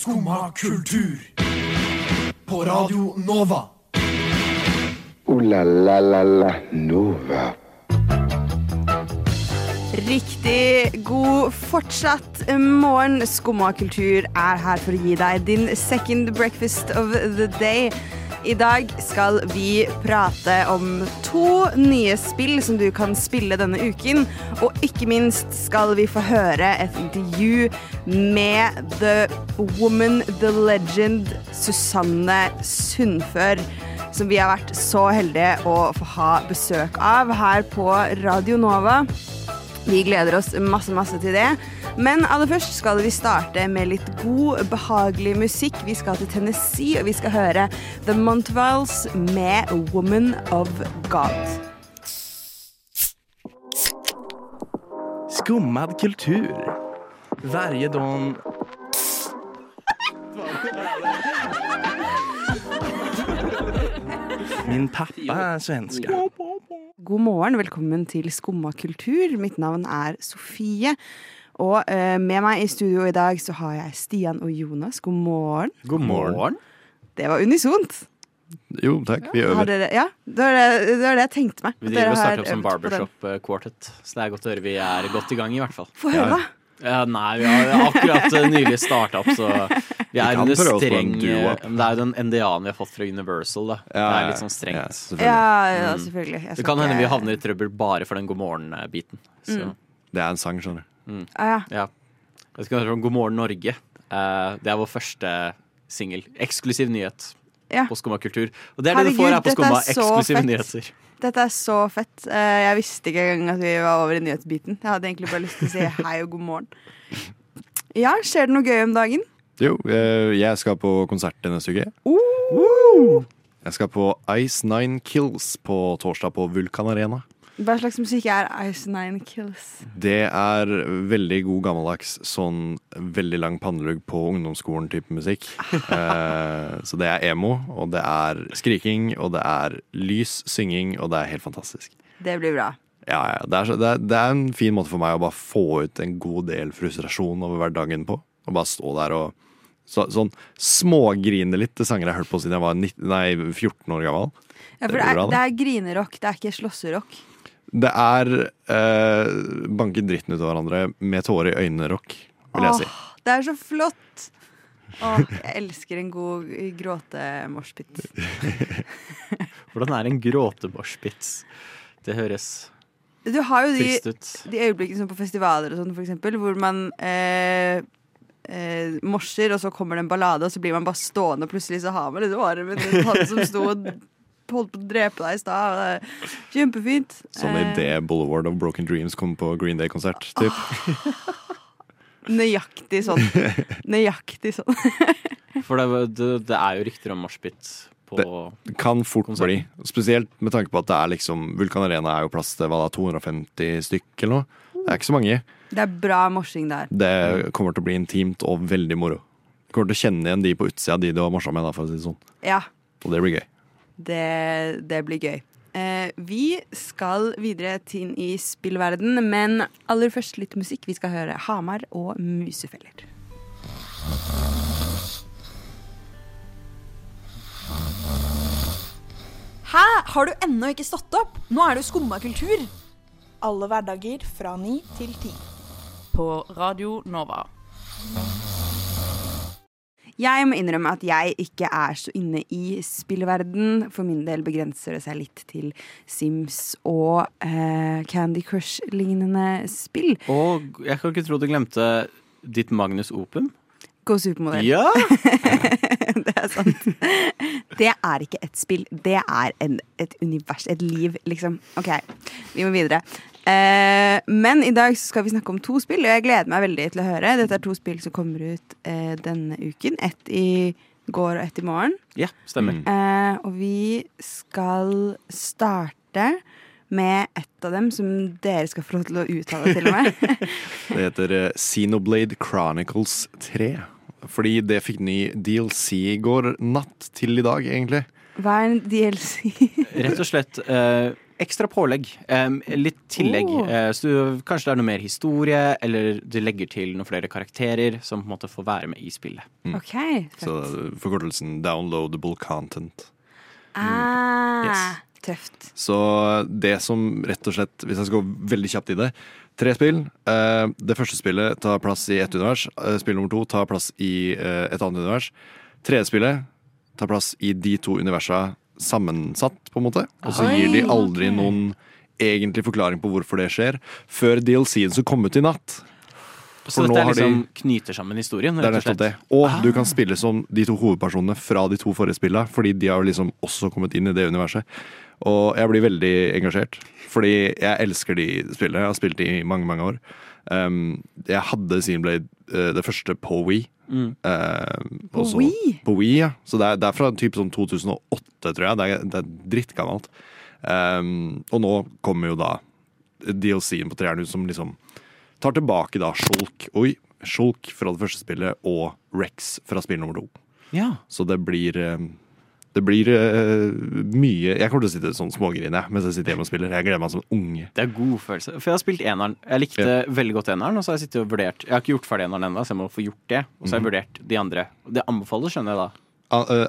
Skumma kultur. På Radio Nova. O-la-la-la-la Nova. Riktig god fortsatt morgen. Skumma kultur er her for å gi deg din second breakfast of the day. I dag skal vi prate om to nye spill som du kan spille denne uken. Og ikke minst skal vi få høre et intervju med the woman, the legend, Susanne Sundfør. Som vi har vært så heldige å få ha besøk av her på Radio Nova. Vi gleder oss masse, masse til det. Men aller først skal vi starte med litt god, behagelig musikk. Vi skal til Tennessee, og vi skal høre The Montvals med 'Woman of God'. Skummad kultur. Varje. Min pappa er svensk God morgen, velkommen til Skumma kultur. Mitt navn er Sofie. Og eh, med meg i studio i dag så har jeg Stian og Jonas. God morgen. God morgen. Det var unisont. Jo, takk. Vi Har øver. dere, ja, det var det, det var det jeg tenkte meg. Vi At driver og har starter opp som øvd på den. barbershop eh, quartet, så det er godt å høre vi er godt i gang, i hvert fall. Få høre, da. Ja, nei, vi har akkurat eh, nylig starta opp, så vi er under streng eh. Det er jo den NDA-en vi har fått fra Universal, da. Det er litt sånn Ja, strengt. selvfølgelig. Ja, ja, Mm. selvfølgelig. Det kan hende vi havner i trøbbel bare for den god morgen-biten. Mm. Det er en sang, skjønner du. Ah, ja. ja. Jeg skal høre om God morgen Norge. Eh, Det er vår første singel. Eksklusiv nyhet Ja. på Skumma kultur. Og det er det du får her på Skumma. Eksklusive fett. nyheter. Dette er så fett. Eh, Jeg visste ikke engang at vi var over i nyhetsbiten. Jeg hadde egentlig bare lyst til å si hei og god morgen. Ja, skjer det noe gøy om dagen? Jo, eh, jeg skal på konsert neste uke. Jeg skal på Ice Nine Kills på torsdag på Vulkan Arena. Hva slags musikk er Ice Nine Kills? Det er veldig god gammeldags sånn veldig lang pannelugg på ungdomsskolen-type musikk. Eh, så det er emo, og det er skriking, og det er lys, synging, og det er helt fantastisk. Det blir bra. Ja, ja, det, er det, er, det er en fin måte for meg å bare få ut en god del frustrasjon over hverdagen på. Og bare stå der og så, sånn smågrine litt til sanger jeg har hørt på siden jeg var 19, nei, 14 år gammel. Ja, for Det er, det er grinerock, det er ikke slåsserock. Det er eh, banke dritten ut av hverandre med tårer i øynene-rock, vil jeg si. Åh, det er så flott! Åh, jeg elsker en god gråte-moshpit. Hvordan er en gråteborsjpits? Det høres Du har jo de, de øyeblikkene som på festivaler og sånn, for eksempel, hvor man eh, eh, morser, og så kommer det en ballade, og så blir man bare stående, og plutselig så har man liksom armen rundt han som sto og holdt på å drepe deg i stad. er Kjempefint. Som Eh, idet Boulevard of Broken Dreams kom på Green Day-konsert. typ. Nøyaktig sånn. Nøyaktig sånn. For det, det, det er jo rykter om moshpit på Det kan fort Konserten. bli. Spesielt med tanke på at det er liksom Vulkan Arena er jo plass til hva da, 250 stykk eller noe. Det er ikke så mange. Det er bra morsing der. Det kommer til å bli intimt og veldig moro. Du kommer til å kjenne igjen de på utsida, de du har morsa med. Da, for å si det sånn. Ja, Og det blir gøy. Det, det blir gøy. Eh, vi skal videre til inn i spillverden, men aller først litt musikk. Vi skal høre Hamar og Musefeller. Hæ? Har du ennå ikke stått opp? Nå er det jo skumma kultur. Alle hverdager fra ni til ti. På Radio Nova. Jeg må innrømme at jeg ikke er så inne i spillverden. For min del begrenser det seg litt til Sims og uh, Candy Crush-lignende spill. Og jeg kan ikke tro du glemte ditt Magnus Opum. Go supermodell. Ja! det er sant. Det er ikke et spill. Det er en, et univers, et liv, liksom. OK, vi må videre. Eh, men i dag så skal vi snakke om to spill, og jeg gleder meg veldig til å høre. Dette er to spill som kommer ut eh, denne uken. Ett i går og ett i morgen. Ja, stemmer. Eh, og vi skal starte med ett av dem som dere skal få lov til å uttale, til og med. Det heter eh, Xenoblade Chronicles 3. Fordi det fikk ny DLC i går natt til i dag, egentlig. Hva er en DLC? Rett og slett eh, ekstra pålegg. litt tillegg. Oh. Eh, så du, kanskje det er noe mer historie, eller du legger til noen flere karakterer som på en måte får være med i spillet. OK. Fett. Så forkortelsen downloadable content. ah, Yes. Tøft. Så det som rett og slett, hvis jeg skal gå veldig kjapt i det Tre spill. Eh, det første spillet tar plass i ett univers. Eh, spill nummer to tar plass i eh, et annet univers. Tredje spillet tar plass i de to universa sammensatt, på en måte. Og så gir de aldri noen egentlig forklaring på hvorfor det skjer, før DLC-en som kom ut i natt. Så For så dette er har de- liksom knyter sammen historien, Det er nettopp det. Og du kan spille som de to hovedpersonene fra de to forrige spillene, fordi de har liksom også kommet inn i det universet. Og jeg blir veldig engasjert, fordi jeg elsker de spillene. Jeg har spilt de i mange, mange år. Um, jeg hadde Xenoblade uh, det første på Wii. Mm. Eh, På Wii? På Wii, ja. Så det er, det er fra typ sånn 2008, tror jeg. Det er, det er drittgammelt. Um, og nå kommer jo da DLC-en på treeren ut som liksom tar tilbake da Shulk Oi, Shulk fra det første spillet og Rex fra spill nummer to. Ja. Så det blir eh, Det blir uh, mye Jeg kommer til å sitte sånn smågrine mens jeg sitter hjemme og spiller. Jeg gleder meg som unge. Det er god følelse. For jeg har spilt eneren. Jeg likte veldig godt eneren, og så har jeg sittet og vurdert Jeg har ikke gjort ferdig eneren ennå, så jeg må få gjort det. Og så har jeg vurdert de andre. Det anbefales, skjønner jeg da.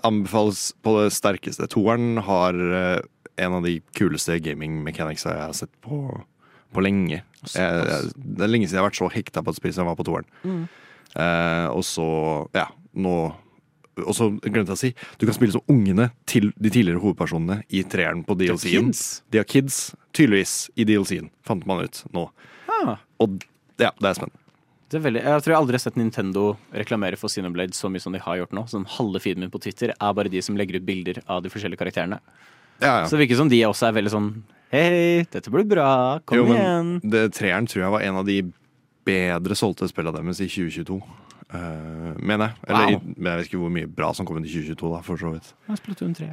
Anbefales på det sterkeste. Toeren har eh, en av de kuleste gaming mechanics jeg har sett på, på lenge. Jeg, jeg, det er lenge siden jeg har vært så hekta på et spill som jeg var på toeren. Eh, og så, ja, nå Og så glemte jeg å si, du kan spille som ungene til de tidligere hovedpersonene i treeren på DLC-en. De har kids, tydeligvis, i DLC-en, fant man ut nå. Ah, Og ja, det er spennende. det er veldig, jeg tror jeg aldri har sett Nintendo reklamere for Xenoblade så mye som de har gjort nå. Sånn Halve feeden min på Twitter er bare de som legger ut bilder av de forskjellige karakterene. Ja, ja. Så det virker som de også er veldig sånn Hei, dette blir bra. Kom Jo, igjen. Det, treeren tror jeg var en av de bedre solgte spillene deres i 2022. Uh, mener jeg. Eller Wow. i, men jeg vet ikke hvor mye bra som kom ut i 2022, da, for så vidt. Ja, Splatoon 3.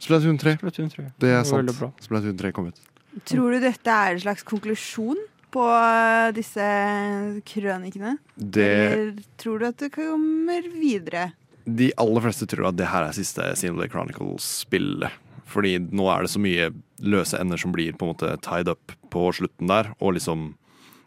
Splatoon 3. Splatoon 3. Det er sant. Splatoon 3 kom ut. Tror du dette er en slags konklusjon på eh, disse krønikene? Det, Eller tror du at det kommer videre? de aller fleste tror at det her er siste Xenoblade Chronicles-spillet. Fordi nå er det så mye løse ender som blir på en måte tied up på slutten der. Og liksom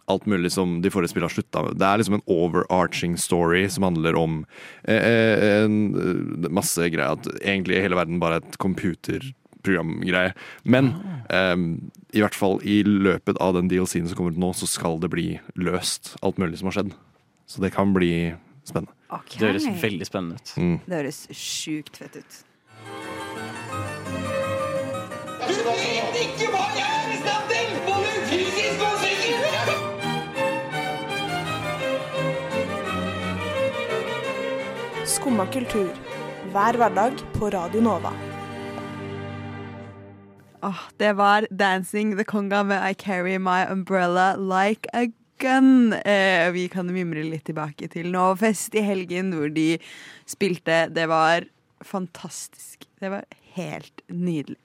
alt mulig som de forrige spillene har slutta med. Det er liksom en overarching story som handler om eh, eh, en, eh, masse greier. At egentlig hele verden bare er et computerprogramgreie. Men eh, i hvert fall i løpet av den DLC-en som kommer ut nå, så skal det bli løst alt mulig som har skjedd. Så det kan bli spennende. Okay. Det høres veldig spennende ut. Mm. Det høres sjukt fett ut. Skumma kultur. Hver hverdag på Radio Nova. Oh, det var 'Dancing the Conga' med 'I Carry My Umbrella Like a Gun'. Eh, vi kan mimre litt tilbake til Novafest i helgen, hvor de spilte. Det var fantastisk. Det var helt nydelig.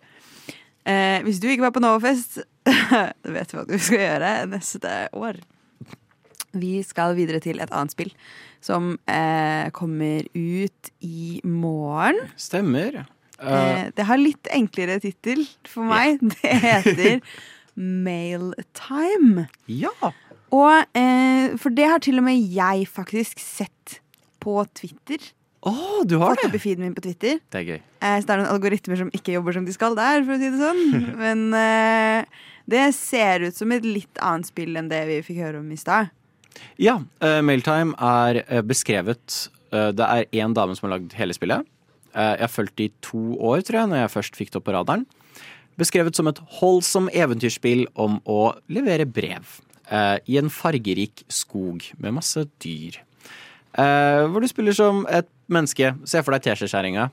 Eh, hvis du ikke var på Novafest, vet du hva du skal gjøre neste år. Vi skal videre til et annet spill som eh, kommer ut i morgen. Stemmer. Uh, Eh, det har litt enklere tittel for meg. Det heter Mailtime. ja. Og eh, For det har til og med jeg faktisk sett på Twitter. Å, du har Fått opp i feeden min på Twitter. Det er gøy. Eh, så det er noen algoritmer som ikke jobber som de skal der, for å si det sånn. Men eh, det ser ut som et litt annet spill enn det vi fikk høre om i stad. Ja, uh, Mailtime er eh, beskrevet eh, Det er én dame som har lagd hele spillet. Jeg har fulgt det i to år, tror jeg, når jeg først fikk det opp på radaren. Beskrevet som et holdsom eventyrspill om å levere brev. I en fargerik skog med masse dyr. Hvor du spiller som et menneske. Se for deg teskjeskjæringa.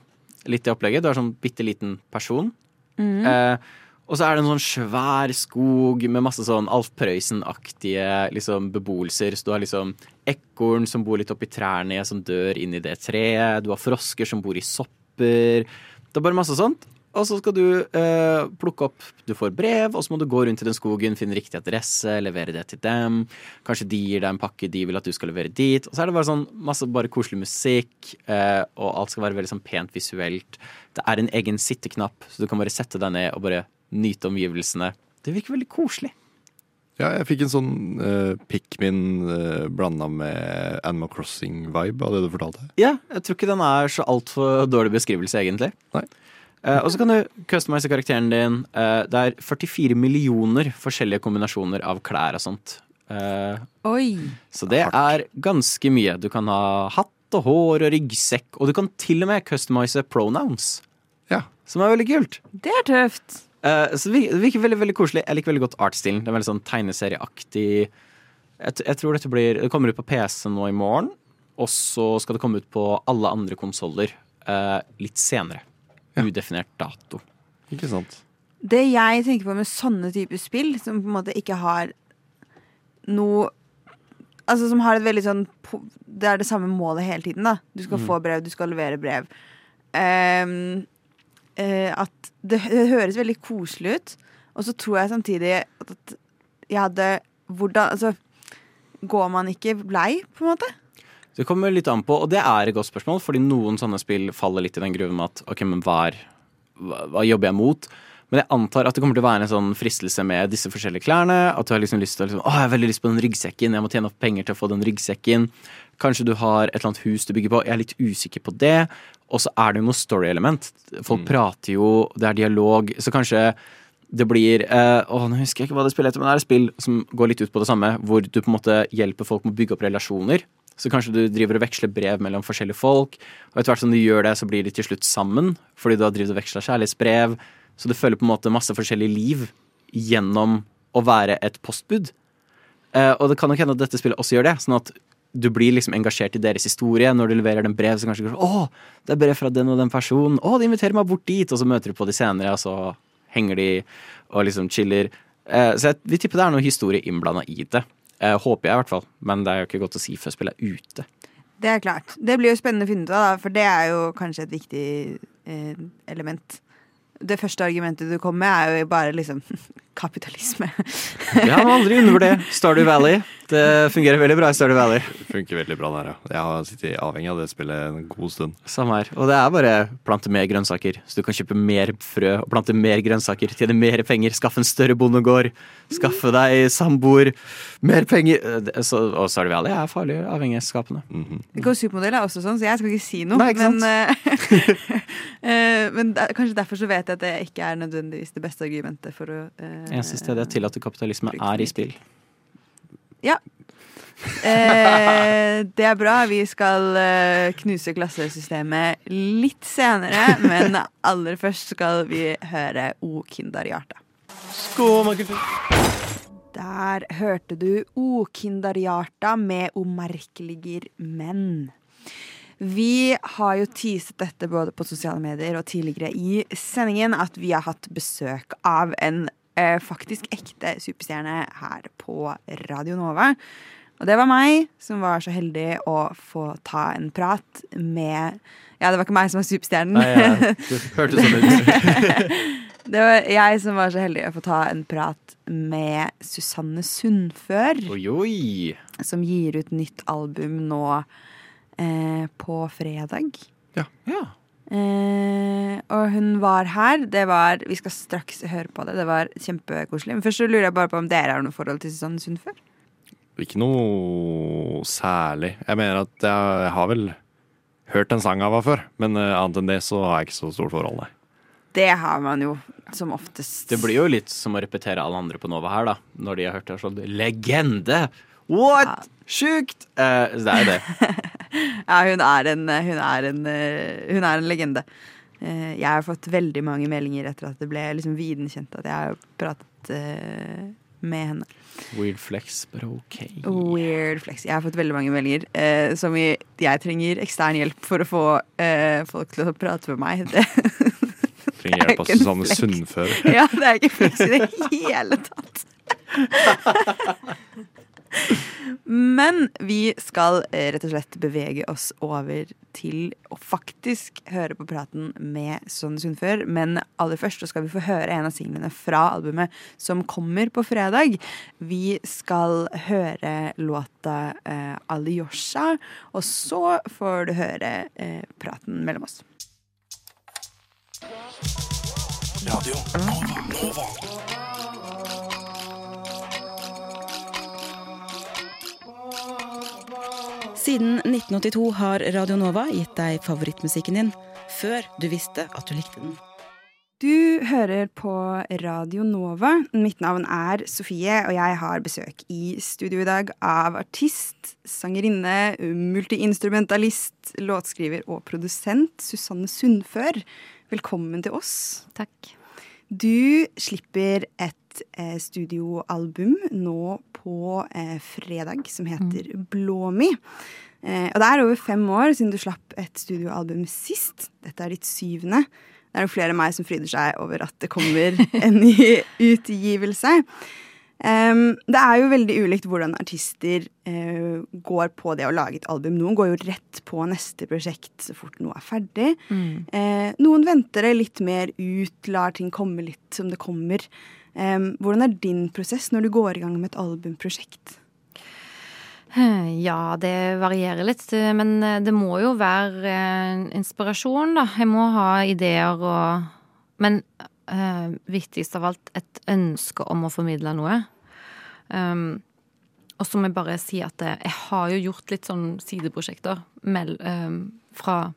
Litt i opplegget. Du er sånn bitte liten person. Eh, og så er det en sånn svær skog med masse sånn Alf Prøysen-aktige liksom, beboelser. Så du har liksom ekorn som bor litt oppi trærne, som dør inn i det treet. Du har frosker som bor i sopper. Det er bare masse sånt. Og så skal du eh, plukke opp Du får brev, og så må du gå rundt i den skogen, finne riktig adresse, levere det til dem. Kanskje de gir deg en pakke de vil at du skal levere dit. Og så er det bare sånn masse bare koselig musikk, eh, og alt skal være veldig sånn pent visuelt. Det er en egen sitteknapp, så du kan bare sette deg ned og bare nyte omgivelsene. Det virker veldig koselig. Ja, jeg fikk en sånn uh, Pikmin uh, blanda med Animal Crossing-vibe av det du fortalte. Ja, jeg tror ikke den er så altfor dårlig beskrivelse, egentlig. Nei. Uh, og så kan du customize karakteren din. Uh, det er 44 millioner forskjellige kombinasjoner av klær og sånt. Eh, Oi. så det er ganske mye. Du kan ha hatt og hår og ryggsekk, og du kan til og med customize pronouns. Ja. Som er veldig kult. Det er tøft. Eh, så det virker, veldig veldig koselig. Jeg liker veldig godt artstilen. Det er veldig sånn tegneserieaktig. Jeg, jeg tror dette blir Det kommer ut på PC nå i morgen, og så skal det komme ut på alle andre konsoller uh, litt senere. Udefinert dato. Ikke sant? Det jeg tenker på med sånne typer spill, som på en måte ikke har noe Altså som har et veldig sånn Det er det samme målet hele tiden, da. Du skal få brev, du skal levere brev. Ehm, eh, at det, høres veldig koselig ut, og så tror jeg samtidig at, jeg hadde Hvordan Altså, går man ikke lei, på en måte? Det kommer litt an på, og det er et godt spørsmål, fordi noen sånne spill faller litt i den gruven med at ok, men hva, er, hva, hva jobber jeg mot? Men jeg antar at det kommer til å være en sånn fristelse med disse forskjellige klærne. At du har liksom lyst til å liksom, Å, jeg har veldig lyst på den ryggsekken, jeg må tjene opp penger til å få den ryggsekken. Kanskje du har et eller annet hus du bygger på. Jeg er litt usikker på det. Og så er det jo noe story-element. Folk prater jo, det er dialog. Så kanskje det blir eh, Å, nå husker jeg ikke hva det spillet heter, men det er et spill som går litt ut på det samme, hvor du på en måte hjelper folk med å bygge opp relasjoner. Så kanskje du driver og veksler brev mellom forskjellige folk, og etter hvert som du gjør det, så blir de til slutt sammen, fordi du har drevet og veksla kjærlighetsbrev. Så du følger på en måte masse forskjellig liv gjennom å være et postbud. Eh, og det kan nok hende at dette spillet også gjør det, sånn at du blir liksom engasjert i deres historie. Når du leverer den brev, så kanskje du Å, det er brev fra den og den personen. Å, de inviterer meg bort dit. Og så møter du på de senere, og så henger de og liksom chiller. Eh, så jeg vil tippe det er noe historie innblanda i det. Eh, håper jeg, i hvert fall. Men det er jo ikke godt å si før spillet er ute. Det er klart. Det blir jo spennende å finne ut av, for det er jo kanskje et viktig eh, element. Det første argumentet du kommer med, er jo bare liksom kapitalisme. jeg har aldri undervurdert Stardew Valley. Det fungerer veldig bra i Stardew Valley. Funker veldig bra der, ja. Jeg har sittet avhengig av det spillet en god stund. Samme her. Og det er bare plante mer grønnsaker. Så du kan kjøpe mer frø og plante mer grønnsaker. Tjene mer penger. Skaffe en større bondegård. Skaffe deg samboer. Mer penger. Eh, Så, og Stardew Valley er farlig avhengighetsskapende. Go Supermodell er også sånn, så jeg skal ikke si noe. Nei, ikke men eh, eh, men det, er- kanskje derfor så vet jeg at det ikke er nødvendigvis det beste argumentet for å eh, Eneste stedet jeg tillater kapitalisme, er i spill. Ja. Eh, det er bra. Vi skal eh, knuse klassesystemet litt senere, men aller først skal vi høre O Kinderhjarte. Der hørte du O Kinderhjarta med O merkeliger menn. Vi har jo teaset dette både på sosiale medier og tidligere i sendingen at vi har hatt besøk av en eh, faktisk ekte superstjerne her på Radio Nova. Og det var meg som var så heldig å få ta en prat med Ja, det var ikke meg som var superstjernen. Nei, ja, det hørtes sånn ut. det var jeg som var så heldig å få ta en prat med Susanne Sundfør Oi, oi. som gir ut nytt album nå eh, på fredag. Ja. Eh, og hun var her. Det var Vi skal straks høre på det. Det var kjempekoselig. Men først så lurer jeg bare på om dere har noe forhold til Susanne Sund før? Ikke noe særlig. Jeg mener at jeg, jeg har vel hørt en sang av henne før, men eh, annet enn det så har jeg ikke så stort forhold, nei. Det har man jo som oftest. Det blir jo litt som å repetere alle andre på Nova her, da. Når de har hørt det sånn Legende! What?! Sjukt! Eh, det er jo det. Ja, hun er en, hun er en, hun er en legende. Eh, Jeg har fått veldig mange meldinger etter at det ble liksom viden kjent at jeg har pratet eh, med henne. Weird flex, but ok. Weird flex. Jeg har fått veldig mange meldinger eh, som i jeg trenger ekstern hjelp for å få eh, folk til å prate med meg. Det, Trenger hjelp av Susanne. Sundfør. ja, det er ikke flex i det hele tatt. Men vi skal eh, rett og slett bevege oss over til å faktisk høre på praten med Sonny Sundfør. Men aller først så skal vi få høre en av singlene fra albumet som kommer på fredag. Vi skal høre låta eh, Alyosha, og så får du høre eh, praten mellom oss. Radio Nova. Nova. Siden 1982 har Radio Nova gitt deg favorittmusikken din før du visste at du likte den. Du hører på Radio Nova. Mitt navn er Sofie, og jeg har besøk i studio i dag av artist, sangerinne, multiinstrumentalist, låtskriver og produsent Susanne Sundfør. Velkommen til oss. Takk. Du slipper et eh, studioalbum nå på eh, fredag som heter Blåmi. Eh, og det er over fem år siden du slapp et studioalbum sist. Dette er ditt syvende. Det er jo flere enn meg som fryder seg over at det kommer en ny utgivelse. Um, det er jo veldig ulikt hvordan artister uh, går på det å lage et album. Noen går jo rett på neste prosjekt så fort noe er ferdig. Mm. Uh, noen venter det litt mer ut, lar ting komme litt som det kommer. Hvordan er din prosess når du går i gang med et albumprosjekt? Ja, det varierer litt, men det må jo være eh, inspirasjon, da. Jeg må ha ideer og Men eh, viktigst av alt et ønske om å formidle noe. Um, og så må jeg bare si at jeg har jo gjort litt sånn sideprosjekter mell, um, fra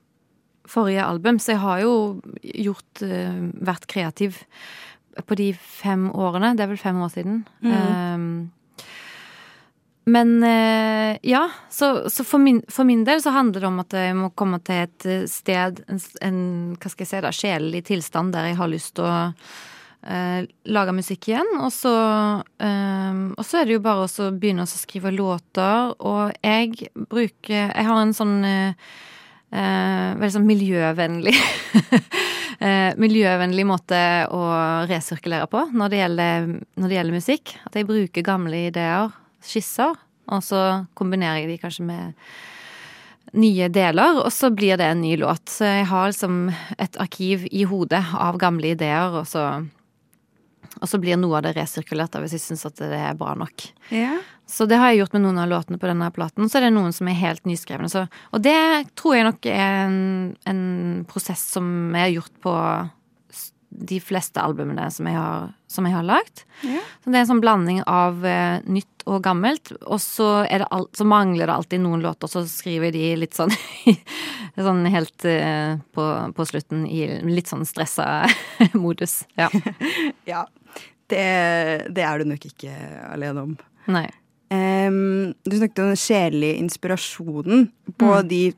forrige album, så jeg har jo gjort uh, vært kreativ på de fem årene. Det er vel fem år siden. Mm. Um, men eh, ja, så, så for, min, for, min, del så handler det om at jeg må komme til et sted, en, en hva skal jeg si da, sjelelig tilstand der jeg har lyst til å uh, lage musikk igjen. Og så, um, og så er det jo bare å begynne å skrive låter, og jeg bruker Jeg har en sånn eh, veldig sånn miljøvennlig miljøvennlig måte å resirkulere på når det, gjelder, når det gjelder musikk. At jeg bruker gamle ideer skisser, og så kombinerer jeg de kanskje med nye deler, og så blir det en ny låt. Så jeg har liksom et arkiv i hodet av gamle ideer, og så, og så blir noe av det resirkulert hvis jeg syns at det er bra nok. Ja. Så det har jeg gjort med noen av låtene på denne platen. Så er det noen som er helt nyskrevne. Så, og det tror jeg nok er en, en prosess som jeg har gjort på de fleste albumene som jeg har, som jeg har lagd. Ja. Så det er en sånn blanding av eh, nytt og gammelt. Og så, det alt, så mangler det alltid noen låter, så skriver de litt sånn Sånn helt eh, på, på, slutten i litt sånn stressa modus. Ja. ja. Det, det, er du nok ikke alene om. Nei. Um, du snakket om den sjelelige inspirasjonen på Mm. de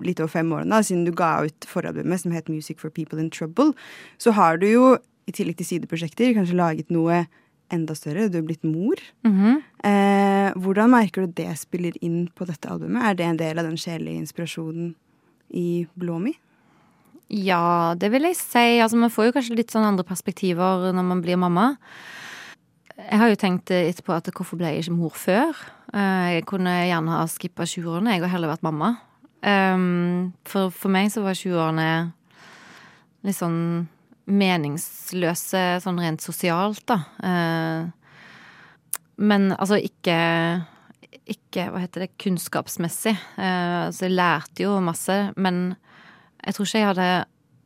litt over fem årene, da, siden du ga ut foralbumet som het Music for People in Trouble. Så har du jo, i tillegg til sideprosjekter, kanskje laget noe enda større. Du er blitt mor. Mhm. Eh, hvordan merker du det spiller inn på dette albumet? Er det en del av den sjelelige inspirasjonen i Blåmi? Ja, det vil jeg si. Altså, man får jo kanskje litt sånn andre perspektiver når man blir mamma. Jeg har jo tenkt etterpå at hvorfor ble jeg ikke mor før? Eh, Jeg kunne gjerne ha skippa 20-årene, jeg har heller vært mamma. Um, For, for meg så var 20-årene litt sånn meningsløse sånn rent sosialt, da. Eh, Men altså ikke ikke, hva heter det, kunnskapsmessig. Eh, så jeg lærte jo masse, men jeg tror ikke jeg hadde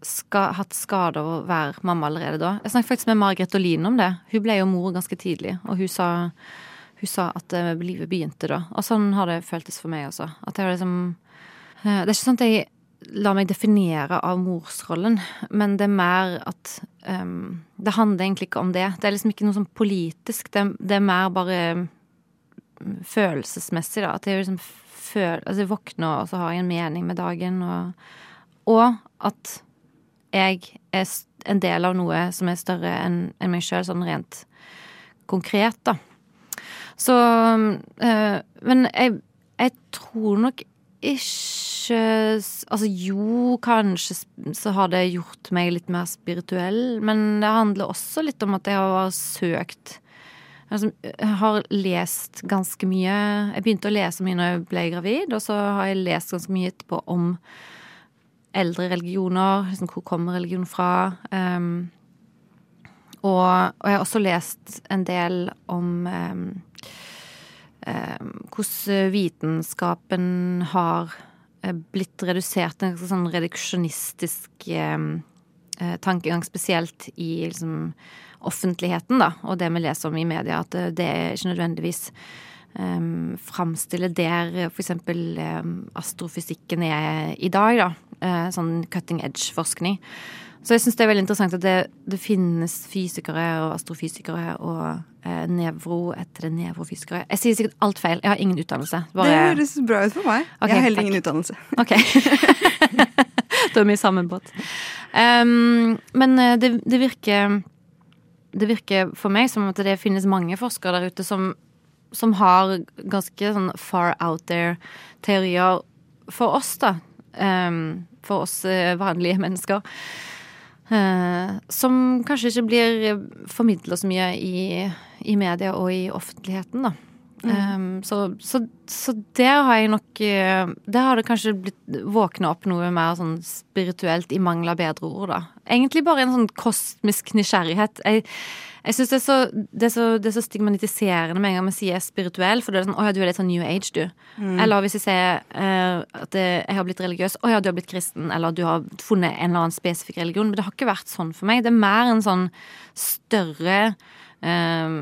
ska, hatt skade av å være mamma allerede da. Jeg snakket faktisk med Margrethe Olin om det. Hun ble jo mor ganske tidlig, og hun sa, hun sa at eh, livet begynte da. Og sånn har det føltes for meg også. At jeg har liksom eh, Det er ikke sånn at jeg lar meg definere av morsrollen, men det er mer at um, Det handler egentlig ikke om det. Det er liksom ikke noe sånn politisk. Det, det er mer bare mm, følelsesmessig, da. At jeg liksom føler Altså, våkner, og så har jeg en mening med dagen, og, og at jeg er en del av noe som er større enn meg sjøl, sånn rent konkret, da. Så øh, Men jeg, jeg tror nok ikke Altså jo, kanskje så har det gjort meg litt mer spirituell, men det handler også litt om at jeg har søkt Altså, jeg har lest ganske mye Jeg begynte å lese mye når jeg ble gravid, og så har jeg lest ganske mye etterpå om eldre religioner. Liksom, hvor kommer religion fra? Um, og, og jeg har også lest en del om um, um, hvordan vitenskapen har eh, blitt redusert til en sånn reduksjonistisk eh, tankegang, spesielt i liksom, offentligheten, da, og det vi leser om i media, at det, det er ikke nødvendigvis um, framstille der f.eks. Um, astrofysikken er i dag, da. Eh, sånn cutting edge-forskning. Så jeg syns det er veldig interessant at det, det finnes fysikere og astrofysikere og eh, nevro etter det nevrofysikere. Jeg sier sikkert alt feil. Jeg har ingen utdannelse. Bare... Det høres bra ut for meg. Okay, jeg har heller takk. ingen utdannelse. Ok. da er vi i samme båt. Um, men eh, det, det virker Det virker for meg som at det finnes mange forskere der ute som, som har ganske sånn far out there-teorier for oss, da. Um, for oss eh, vanlige mennesker. Uh, som kanskje ikke blir formidla så mye i, i media og i offentligheten, da. Um, så, så, så der har jeg nok eh, Der har det kanskje blitt våkna opp noe mer sånn spirituelt, i mangel av bedre ord, da. Egentlig bare en sånn kosmisk nysgjerrighet. Jeg, jeg syns det, så- det, det er så stigmatiserende med en gang vi sier spirituell, for det er sånn Å ja, du er litt sånn new age, du. Mm. Eller hvis jeg sier uh, at eh, jeg har blitt religiøs. Å ja, du har blitt kristen. Eller du har funnet en eller annen spesifikk religion. Men det har ikke vært sånn for meg. Det er mer en sånn større eh,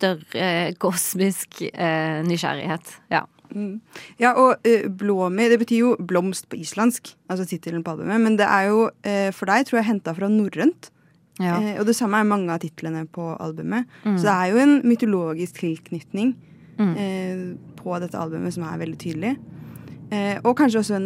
Større kosmisk uh, nysgjerrighet. Ja. Mm. Ja, og uh, blåmi, det betyr jo blomst på islandsk, altså tittelen på albumet. Men det er jo uh, for deg, tror jeg, henta fra norrønt. Ja. Eh, og det samme er mange av titlene på albumet. Mm. Så det er jo en mytologisk tilknytning Mm. eh, på dette albumet som er veldig tydelig. Eh, og kanskje også en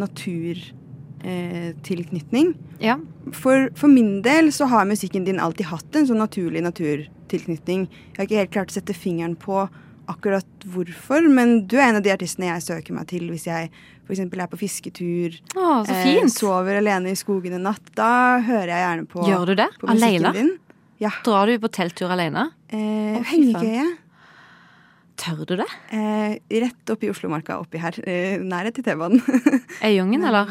naturtilknytning. Ja. For, for min del så har musikken din alltid hatt en sånn naturlig naturtilknytning. Jeg har ikke helt klart å sette fingeren på akkurat hvorfor, men du er en av de artistene jeg søker meg til hvis jeg f.eks. er på fisketur, Å, så fint. sover alene i skogen en natt. Da hører jeg gjerne på Gjør du det? din. Ja. Drar du på telttur alene? Eh, Hengekøye. Tør du det? Eh, rett oppi Oslomarka oppi her. Eh, nærhet til T-banen. Øyungen, eller?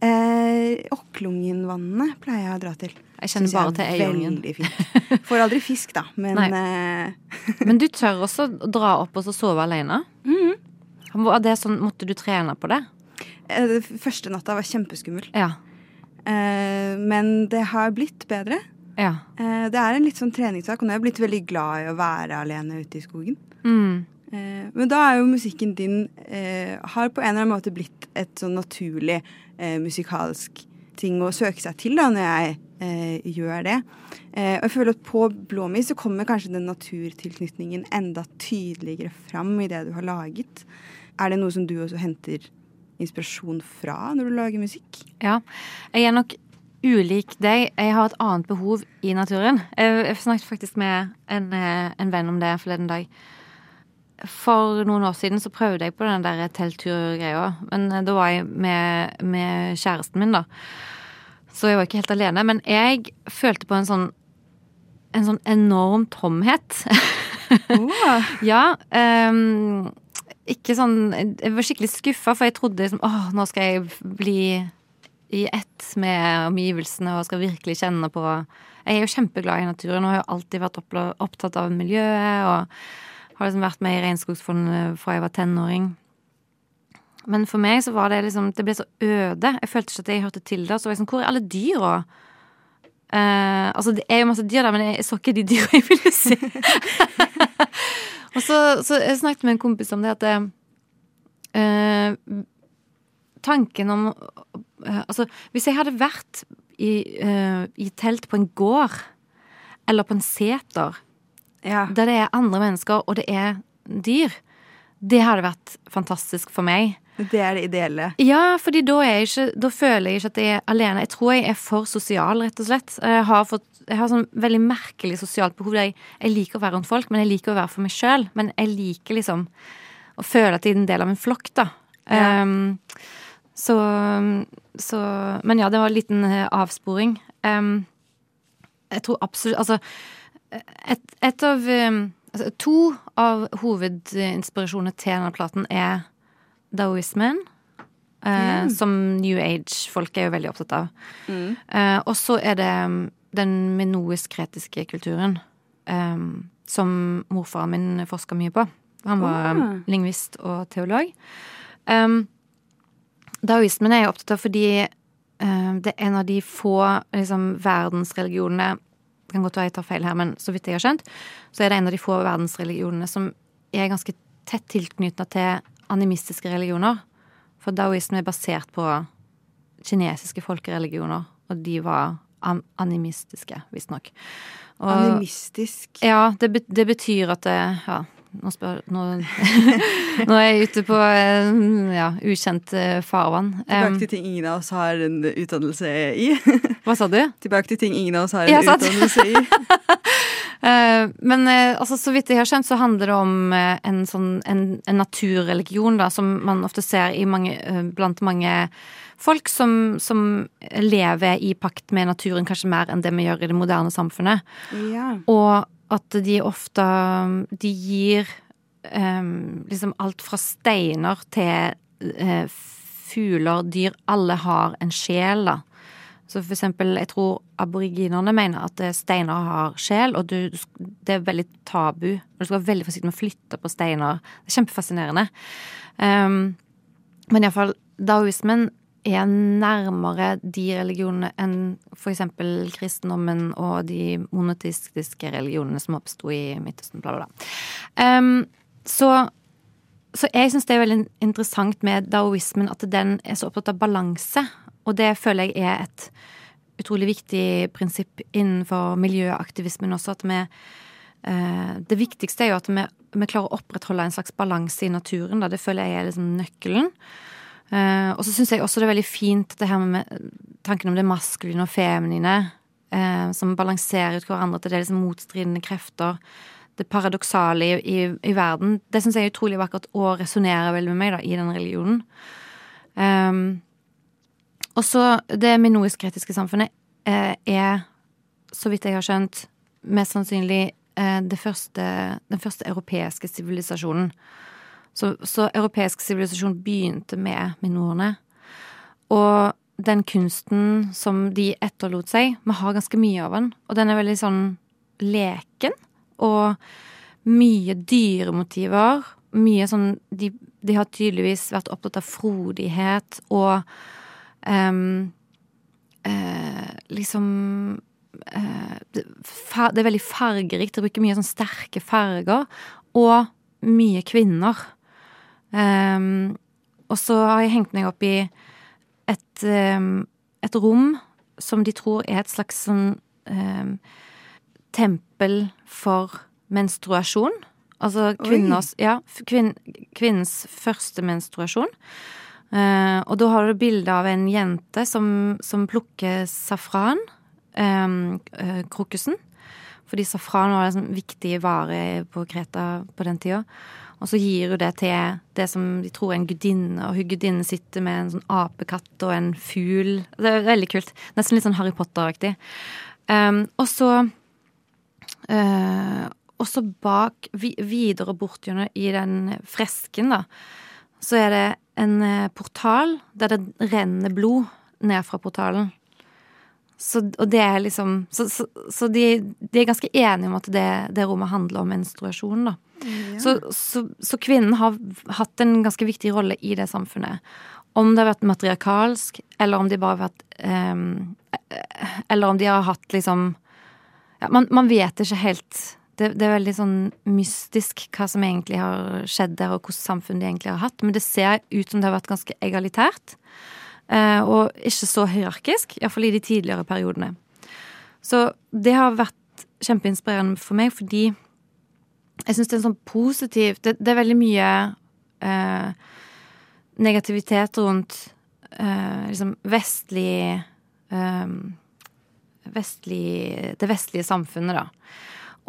Eh, Okklungenvannene pleier jeg å dra til. Jeg kjenner bare til Øyungen. Veldig fint. Får aldri fisk, da, men eh, Men du tør også å dra opp og så sove alene? Mm -hmm. det sånn, Måtte du trene på det? eh, første natta var kjempeskummel. Ja. Eh, men det har blitt bedre. Ja. Eh, det er en litt sånn treningssak, og nå er jeg blitt veldig glad i å være alene ute i skogen. Mm. Eh, men da er jo musikken din eh, har på en eller annen måte blitt et sånn naturlig eh, musikalsk ting å søke seg til da, når jeg gjør det. Og jeg føler at på Blåmi så kommer kanskje den naturtilknytningen enda tydeligere fram i det du har laget. Er det noe som du også henter inspirasjon fra når du lager musikk? Ja. Jeg er nok ulik deg. Jeg har et annet behov i naturen. Jeg, snakket faktisk med en, en venn om det forleden dag. For noen år siden så prøvde jeg på den der teltturgreia. Men eh, da var jeg med, med kjæresten min, da. Så jeg var ikke helt alene. Men jeg følte på en sånn en sånn enorm tomhet. ja. Um, ikke sånn Jeg var skikkelig skuffa, for jeg trodde liksom åh, nå skal jeg bli i ett med omgivelsene og skal virkelig kjenne på Jeg er jo kjempeglad i naturen og har jo alltid vært opptatt av miljøet og har liksom vært med i Regnskogsfondet fra jeg var tenåring. Men for meg så var det liksom Det ble så øde. Jeg følte ikke at jeg hørte til det. Så var jeg sånn Hvor er alle dyra? Uh, altså, det er jo masse dyr der, men jeg så ikke de dyra jeg ville se. og så, så jeg snakket med en kompis om det at eh, Tanken om uh, Altså, hvis jeg hadde vært i, eh, i telt på en gård, eller på en seter, der det er andre mennesker, og det er dyr, det hadde vært fantastisk for meg. Det er det ideelle. Ja, fordi da, ikke, da føler jeg ikke at jeg er alene. Jeg tror jeg er for sosial, rett og slett. Jeg har, fått, jeg har sånn veldig merkelig sosialt behov. Jeg, jeg liker å være rundt folk, men jeg liker å være for meg sjøl. Men jeg liker liksom å føle at jeg er en del av en flokk, da. Ja. Um, så, så Men ja, det var en liten eh, avsporing. Um, jeg tror absolutt Altså, et, et av um, altså, To av hovedinspirasjonene til denne platen er daoismen. eh, Mm. Som New Age-folk er jo veldig opptatt av. Mm. Uh, og så er det um, den minoisk-kretiske kulturen. um, som morfaren min forska mye på. Han var Ah. lingvist og teolog. Um, daoismen er jeg opptatt av fordi uh, det er en av de få liksom, verdensreligionene Det kan godt være jeg tar feil her, men så vidt jeg har skjønt, så er det en av de få verdensreligionene som er ganske tett tilknytta til animistiske religioner. For daoisme er basert på kinesiske folkereligioner, og de var animistiske, visstnok. Animistisk. Ja, det, det betyr at det Ja, nå spør Nå, nå er jeg ute på eh, ja, ukjent eh, farvann. Tilbake til ting ingen av oss har en utdannelse i. Hva sa du? Tilbake til ting ingen av oss har en utdannelse i. Eh, men altså, så vidt jeg har skjønt, så handler det om en sånn en, en naturreligion, da, som man ofte ser i mange, blant mange folk som, som lever i pakt med naturen, kanskje mer enn det vi gjør i det moderne samfunnet. Ja. Og at de ofte De gir um, liksom alt fra steiner til uh, fugler, dyr. Alle har en sjel, da. Så for eksempel, jeg tror aboriginerne mener at eh, steiner har sjel, og du, det er veldig tabu. Du skal være veldig forsiktig med å flytte på steiner. Det er kjempefascinerende. Um, men iallfall, daoismen er nærmere de religionene enn eksempel kristendommen og de monoteistiske religionene som oppsto i Midtøsten, bla, bla, bla. Um, så, så jeg syns det er veldig interessant med daoismen at den er så opptatt av balanse. Og det føler jeg er et utrolig viktig prinsipp innenfor miljøaktivismen også. At vi uh, Det viktigste er jo at vi, vi klarer å opprettholde en slags balanse i naturen. Da. Det føler jeg er liksom nøkkelen. Eh, og så syns jeg også det er veldig fint det her med tanken om det maskuline og feminine uh, som balanserer ut hverandre, at det er liksom motstridende krefter. Det paradoksale i, i, i verden. Det syns jeg er utrolig vakkert og resonnerer veldig med meg da, i den religionen. Um, og så det minoisk-kritiske samfunnet uh, er, så vidt jeg har skjønt, mest sannsynlig første, den første europeiske sivilisasjonen. Så, så europeisk sivilisasjon begynte med minorene. Og den kunsten som de etterlot seg, vi har ganske mye av den, og den er veldig sånn leken. Og mye dyremotiver. Mye sånn De, de har tydeligvis vært opptatt av frodighet og um, uh, liksom uh, det, er veldig fargerikt. De bruker mye sånn sterke farger. Og mye kvinner. Ehm, og så har jeg hengt meg opp i et, um, et rom som de tror er et slags sånn um, tempel for menstruasjon. Altså kvinners Ja, kvinn, kvinnens første menstruasjon. Uh, og da har du bilde av en jente som, som plukker safran. Um, krokusen. Fordi safran var en sånn viktig vare på Kreta på den tida. Og så gir hun det til det som de tror er en gudinne, og hun gudinnen sitter med en sånn apekatt og en fugl. Det er veldig kult. Nesten litt sånn Harry Potter-aktig. Um, og så uh, Også bak, vi, videre bort i den fresken, da, så er det en eh, portal der det renner blod ned fra portalen. Så, og det er liksom Så, så, så de, de, er ganske enige om at det, det rommet handler om menstruasjon, da. Ja. Så, så, så kvinnen har hatt en ganske viktig rolle i det samfunnet. Om det har vært matriarkalsk, eller om de bare har vært um, Eller om de har hatt liksom ja, man, man vet ikke helt det, det, er veldig sånn mystisk hva som egentlig har skjedd der, og hvordan samfunn de egentlig har hatt. Men det ser ut som det har vært ganske egalitært. Uh, og ikke så hierarkisk, iallfall i de tidligere periodene. Så det har vært kjempeinspirerende for meg, fordi jeg syns det er en sånn positiv Det, det er veldig mye eh, negativitet rundt eh, liksom vestlig Vestlig Det vestlige samfunnet, da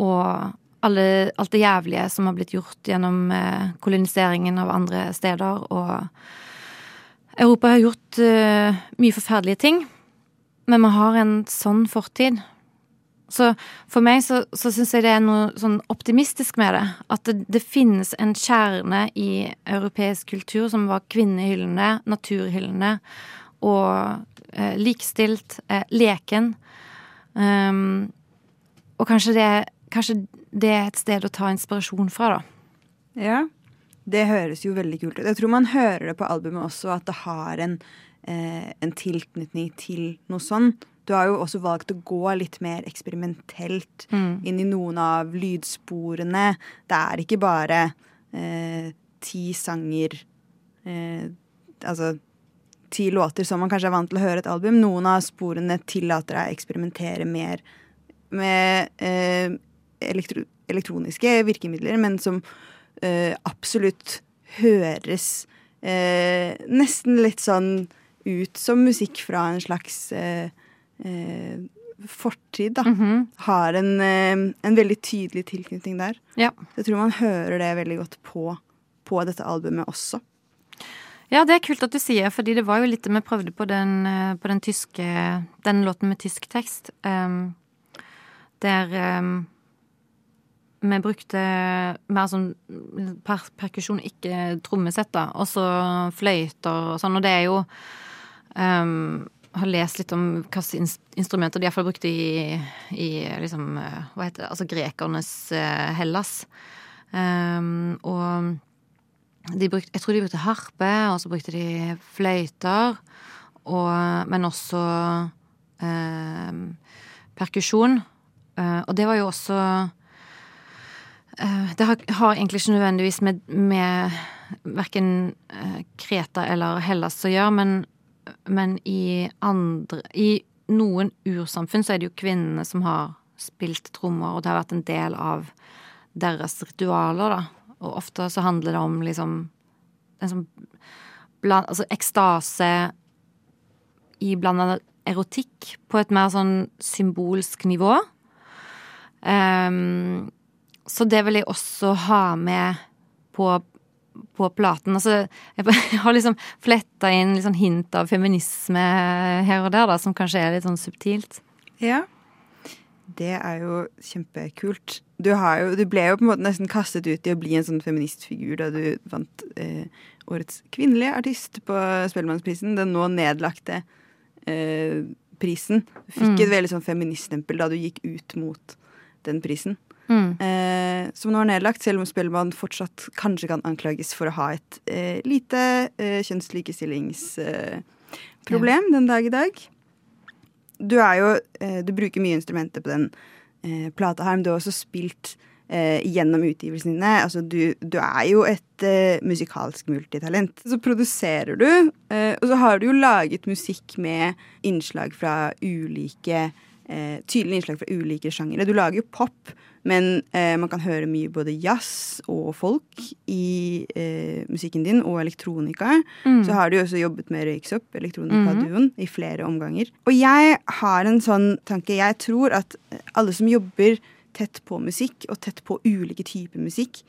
og alle, alt det jævlige som har blitt gjort gjennom eh, koloniseringen av andre steder. Og Europa har gjort uh, mye forferdelige ting, men vi har en sånn fortid. Så for meg så, så syns jeg det er noe sånn optimistisk med det. At det, det finnes en kjerne i europeisk kultur som var kvinnehyllende, naturhyllende og eh, likestilt, eh, leken. Um, og kanskje det, kanskje det er et sted å ta inspirasjon fra, da. Ja. Det høres jo veldig kult ut. Jeg tror man hører det på albumet også, at det har en, eh, en tilknytning til noe sånn. Du har jo også valgt å gå litt mer eksperimentelt Mm. inn i noen av lydsporene. Det er ikke bare eh, ti sanger eh, Altså ti låter som man kanskje er vant til å høre et album. Noen av sporene tillater deg å eksperimentere mer med eh, elektro elektroniske virkemidler, men som eh, absolutt høres eh, nesten litt sånn ut som musikk fra en slags eh, eh, fortid, da. Mhm. Har en, eh, en veldig tydelig tilknytning der. Ja. Jeg tror man hører det veldig godt på, på dette albumet også. Ja, det er kult at du sier, fordi det var jo litt vi prøvde på den, eh, på den tyske Den låten med tysk tekst. um, der um, vi brukte mer sånn per perkusjon, ikke trommesett, da. Og så fløyter og sånn. Og det er jo ehm, Har lest litt om hvilke ins- instrumenter de iallfall brukte i, i liksom eh, Hva heter det? Altså grekernes eh, Hellas. Um, og de brukte, jeg tror de brukte harpe, og så brukte de fløyter. Og, men også um, perkusjon. Uh, og det var jo også uh, Det har, har egentlig ikke nødvendigvis med, med verken Kreta eller Hellas å gjøre, men, men i andre I noen ursamfunn så er det jo kvinnene som har spilt trommer, og det har vært en del av deres ritualer, da. Og ofte så handler det om liksom en sånn bland, Altså ekstase iblanda erotikk på et mer sånn symbolsk nivå. Um, så det vil jeg også ha med på, på platen. Altså, jeg har liksom fletta inn litt sånn hint av feminisme her og der, da, som kanskje er litt sånn subtilt. Ja. Det er jo kjempekult. Du, har jo, du ble jo på en måte nesten kastet ut i å bli en sånn feministfigur da du vant eh, årets kvinnelige artist på Spellemannsprisen. Den nå nedlagte eh, prisen. Du fikk Mm. et veldig sånn feministstempel da du gikk ut mot den prisen. Mm. Eh, som nå er nedlagt, selv om Spellemann fortsatt kanskje kan anklages for å ha et eh, lite eh, kjønnslikestillingsproblem problem den dag i dag. Du er jo eh, Du bruker mye instrumenter på den eh, plata her, men du har også spilt eh, gjennom utgivelsene dine. Altså, du, du er jo et eh, musikalsk multitalent. Så produserer du, og så har du jo laget musikk med innslag fra ulike Tydelige innslag fra ulike sjangere. Du lager jo pop, men eh, man kan høre mye både jazz og folk i eh, musikken din, og elektronika. Mm. Så har du jo også jobbet med Røyksopp, elektronikaduoen, i flere omganger. Og jeg har en sånn tanke. Jeg tror at alle som jobber tett på musikk, og tett på ulike typer musikk,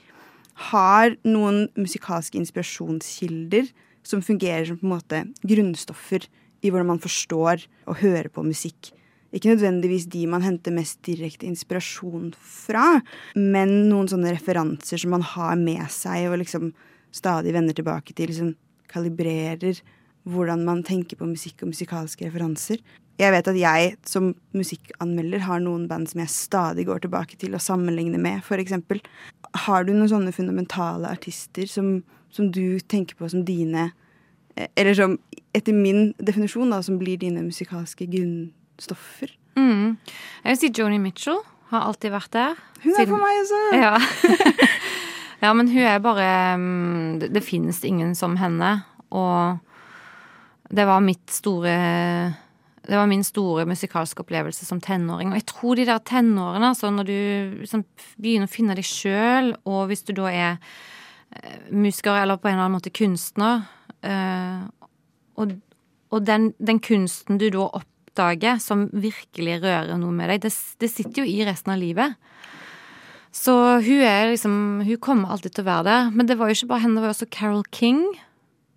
har noen musikalske inspirasjonskilder som fungerer som på en måte grunnstoffer i hvordan man forstår og hører på musikk. Ikke nødvendigvis de man henter mest direkte inspirasjon fra, men noen sånne referanser som man har med seg og liksom stadig vender tilbake til. Liksom kalibrerer hvordan man tenker på musikk og musikalske referanser. Jeg vet at jeg som musikkanmelder har noen band som jeg stadig går tilbake til og sammenligner med, f.eks. Har du noen sånne fundamentale artister som, som du tenker på som dine eh, Eller som etter min definisjon da, som blir dine musikalske grunnstoffer? Mm. Jeg vil si Joni Mitchell har alltid vært der. Hun er for meg også! Ja. ja, men hun er bare mm, Det, det finnes ingen som henne. Og det var mitt store Det var min store musikalske opplevelse som tenåring. Og jeg tror de der tenårene, altså når du liksom begynner å finne deg sjøl, og hvis du da er eh, musiker eller på en eller annen måte kunstner, eh, og, og den, den kunsten du da oppdager som virkelig rører noe med deg, det, det sitter jo i resten av livet. Så hun er liksom Hun kommer alltid til å være der. Men det var jo ikke bare henne, det var jo også Carol King.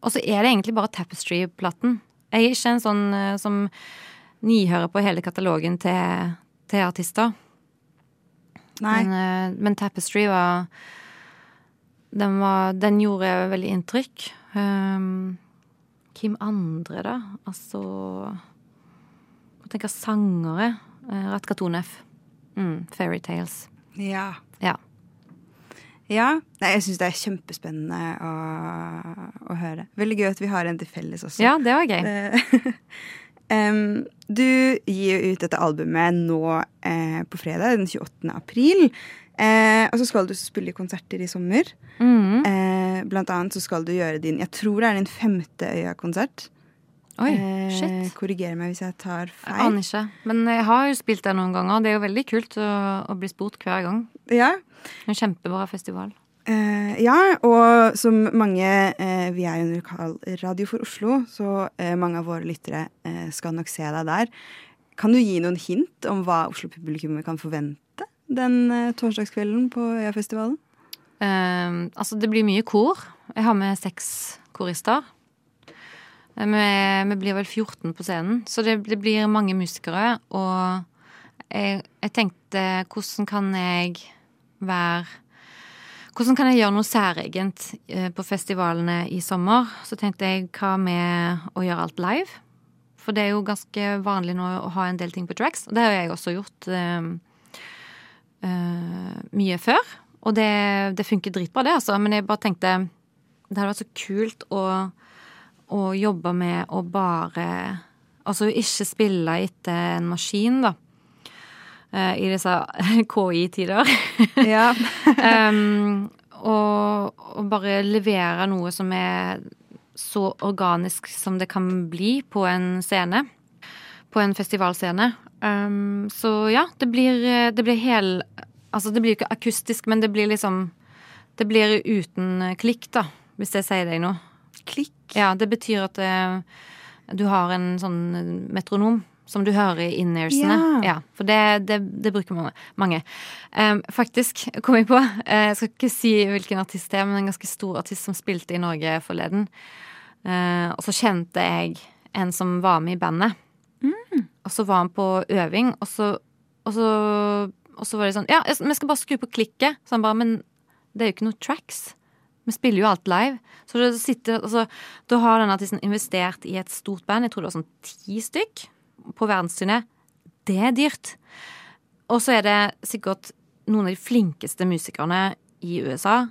Og så er det egentlig bare Tapestry-platen. Jeg er ikke en sånn eh, som nihører på hele katalogen til, til artister. Men, eh, men Tapestry var den, var den gjorde veldig inntrykk. Um, hvem andre, da? Altså Jeg tenker sangere. Ratka Ratkatonef. Mm, Fairytales. Ja. Ja. Ja, Nei, jeg syns det er kjempespennende å, å høre. Veldig gøy at vi har en til felles også. Ja, det var gøy. Det- um, du gir jo ut dette albumet nå eh, på fredag, den 28. april. Eh, og så skal du spille konserter i sommer. Mm. Eh, blant annet så skal du gjøre din Jeg tror det er din femte Øya-konsert. Oi, Eh, korrigere meg hvis jeg tar feil. Jeg aner ikke. Men jeg har jo spilt der noen ganger. Det er jo veldig kult å, å bli spurt hver gang. Ja. En kjempebra festival. Eh, ja, og som mange eh, Vi er jo en lokal radio for Oslo, så eh, mange av våre lyttere eh, skal nok se deg der. Kan du gi noen hint om hva Oslo-publikummet kan forvente den eh, torsdagskvelden på Øyafestivalen? Altså, det blir mye kor. Jeg har med seks korister. Eh, Vi, vi blir vel 14 på scenen, så det, det blir mange musikere. Og jeg, jeg tenkte hvordan kan jeg være Hvordan kan jeg gjøre noe særegent eh, på festivalene i sommer? Så tenkte jeg hva med å gjøre alt live? For det er jo ganske vanlig nå å ha en del ting på tracks. Og det har jeg også gjort eh, uh, mye før. Og det, det funker dritbra, det, altså. Men jeg bare tenkte det hadde vært så kult å, å jobba med å bare Altså ikke spille etter en maskin, da. Eh, I disse KI-tider. Ja. um, og, og bare levere noe som er så organisk som det kan bli på en scene. På en festivalscene. Um, så ja, det blir, det blir hel Altså, det blir ikke akustisk, men det blir liksom Det blir uten klikk, da, hvis jeg sier deg noe. Klikk? Ja, det betyr at uh, du har en sånn metronom som du hører i in-earsene. Ja. Ja, for det, det, det bruker mange. mange. Um, faktisk, kom jeg på. uh, Jeg skal ikke si hvilken artist det er, men en ganske stor artist som spilte i Norge forleden. Uh, og så kjente jeg en som var med i bandet. Og så var han på øving, og så, og så, og så var det sånn Ja, vi skal bare skru på klikket. Så han bare Men det er jo ikke noe tracks. Vi spiller jo alt live. Så du sitter, altså, da har den artisten investert i et stort band. Jeg tror det var sånn ti stykk på verdensturné. Det er dyrt. Og så er det sikkert noen av de flinkeste musikerne i USA.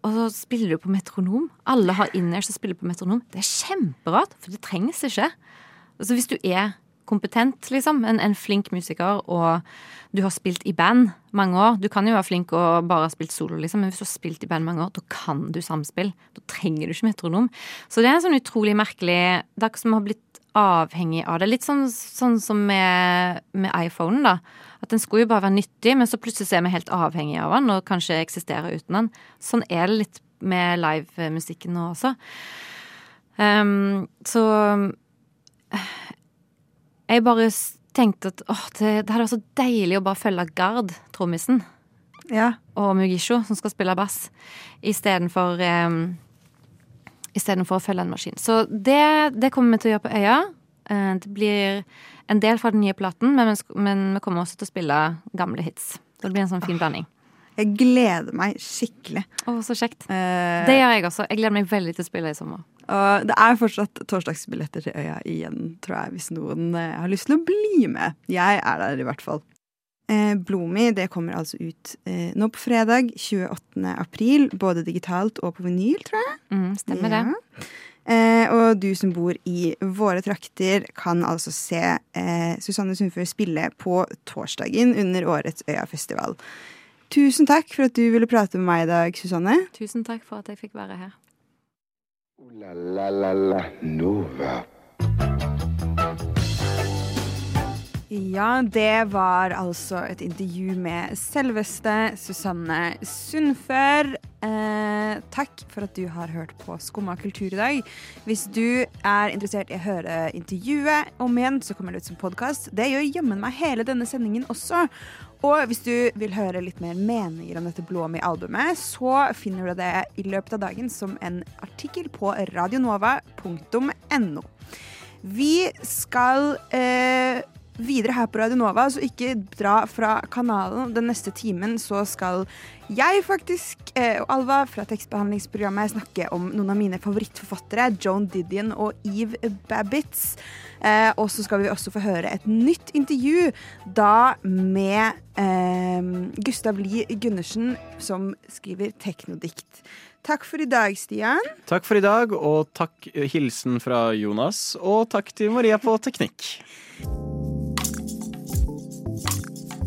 Og så spiller du på metronom. Alle har inners og spiller på metronom. Det er kjemperart, for det trengs ikke. Altså Hvis du er kompetent, liksom, en, en flink musiker, og du har spilt i band mange år Du kan jo være flink og bare ha spilt solo, liksom, men hvis du har spilt i band mange år, da kan du samspill. Da trenger du ikke metronom. Så det er en sånn utrolig merkelig Det er akkurat som vi har blitt avhengig av det. Litt sånn, sånn som med, med iPhonen, da. At den skulle jo bare være nyttig, men så plutselig er vi helt avhengig av den, og kanskje eksisterer uten den. Sånn er det litt med livemusikken nå også. Um, så jeg bare tenkte at åh, det, det hadde vært så deilig å bare følge Gard, trommisen, Ja. og Mugisho, som skal spille bass, istedenfor um, Istedenfor å følge en maskin. Så det, det kommer vi til å gjøre på Øya. Eh, Det blir en del fra den nye platen, men, men vi kommer også til å spille gamle hits. Så det blir en sånn fin blanding. Jeg gleder meg skikkelig. Å, så kjekt. Eh, Det gjør jeg også. Jeg gleder meg veldig til å spille i sommer. Og det er fortsatt torsdagsbilletter til Øya igjen, tror jeg, hvis noen eh, har lyst til å bli med. Jeg er der i hvert fall. Blomi det kommer altså ut eh, nå på fredag 28. april, både digitalt og på vinyl, tror jeg. Mm, stemmer det. Eh, og du som bor i våre trakter, kan altså se eh, Susanne Sundfør spille på torsdagen under årets Øyafestival. Tusen takk for at du ville prate med meg i dag, Susanne. Tusen takk for at jeg fikk være her. Nova. Ja, det var altså et intervju med selveste Susanne Sundfør. Eh, takk for at du har hørt på Skumma kultur i dag. Hvis du er interessert i å høre intervjuet om igjen, så kommer det ut som podkast. Det gjør jammen meg hele denne sendingen også. Og hvis du vil høre litt mer meninger om dette Blåmi-albumet, så finner du det i løpet av dagen som en artikkel på radionova.no. Vi skal eh, videre her på Radio Nova, så ikke dra fra kanalen. Den neste timen så skal jeg faktisk eh, og Alva fra tekstbehandlingsprogrammet snakke om noen av mine favorittforfattere, Joan Didion og Eve Babbitts. Eh, og så skal vi også få høre et nytt intervju, da med eh, Gustav Lie Gundersen, som skriver teknodikt. Takk for i dag, Stian. Takk for i dag, og takk hilsen fra Jonas. Og takk til Maria på teknikk.